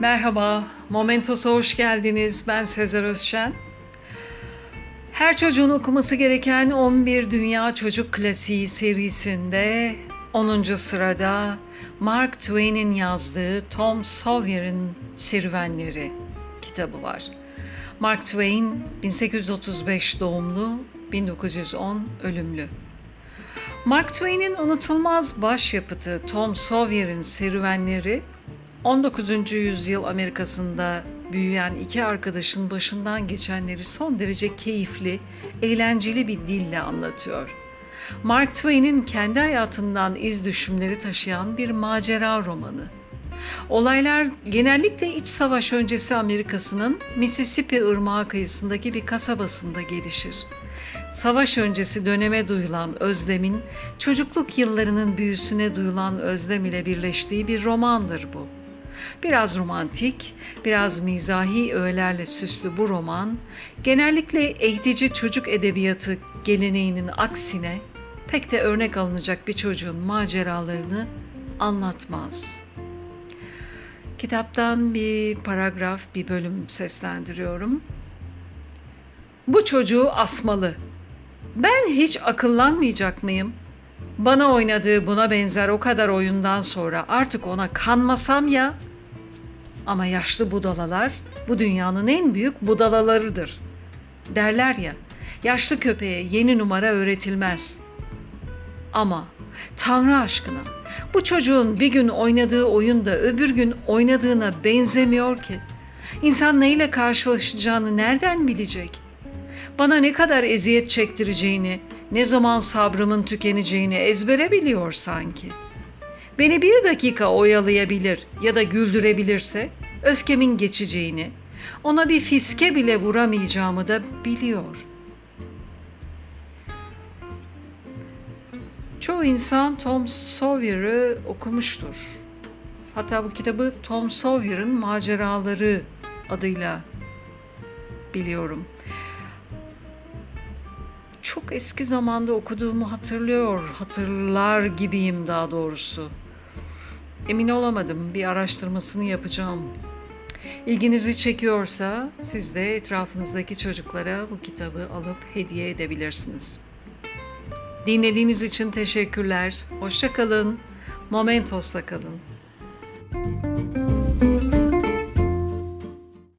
Merhaba, Momentos'a hoş geldiniz. Ben Sezer Özşen. Her çocuğun okuması gereken 11 Dünya Çocuk Klasiği serisinde 10. sırada Mark Twain'in yazdığı Tom Sawyer'in Serüvenleri kitabı var. Mark Twain 1835 doğumlu, 1910 ölümlü. Mark Twain'in unutulmaz başyapıtı Tom Sawyer'in Serüvenleri 19. yüzyıl Amerika'sında büyüyen iki arkadaşın başından geçenleri son derece keyifli, eğlenceli bir dille anlatıyor. Mark Twain'in kendi hayatından iz düşümleri taşıyan bir macera romanı. Olaylar genellikle iç savaş öncesi Amerika'sının Mississippi ırmağı kıyısındaki bir kasabasında gelişir. Savaş öncesi döneme duyulan özlemin, çocukluk yıllarının büyüsüne duyulan özlem ile birleştiği bir romandır bu. Biraz romantik, biraz mizahi öğelerle süslü bu roman, genellikle eğitici çocuk edebiyatı geleneğinin aksine pek de örnek alınacak bir çocuğun maceralarını anlatmaz. Kitaptan bir paragraf, bir bölüm seslendiriyorum. Bu çocuğu asmalı. Ben hiç akıllanmayacak mıyım? Bana oynadığı buna benzer o kadar oyundan sonra artık ona kanmasam ya. Ama yaşlı budalalar bu dünyanın en büyük budalalarıdır. Derler ya, yaşlı köpeğe yeni numara öğretilmez. Ama Tanrı aşkına bu çocuğun bir gün oynadığı oyunda öbür gün oynadığına benzemiyor ki. İnsan neyle karşılaşacağını nereden bilecek? Bana ne kadar eziyet çektireceğini, ne zaman sabrımın tükeneceğini ezbere biliyor sanki. Beni bir dakika oyalayabilir ya da güldürebilirse öfkemin geçeceğini, ona bir fiske bile vuramayacağımı da biliyor. Çoğu insan Tom Sawyer'ı okumuştur. Hatta bu kitabı Tom Sawyer'ın maceraları adıyla biliyorum çok eski zamanda okuduğumu hatırlıyor, hatırlar gibiyim daha doğrusu. Emin olamadım, bir araştırmasını yapacağım. İlginizi çekiyorsa siz de etrafınızdaki çocuklara bu kitabı alıp hediye edebilirsiniz. Dinlediğiniz için teşekkürler. Hoşçakalın. Momentos'la kalın.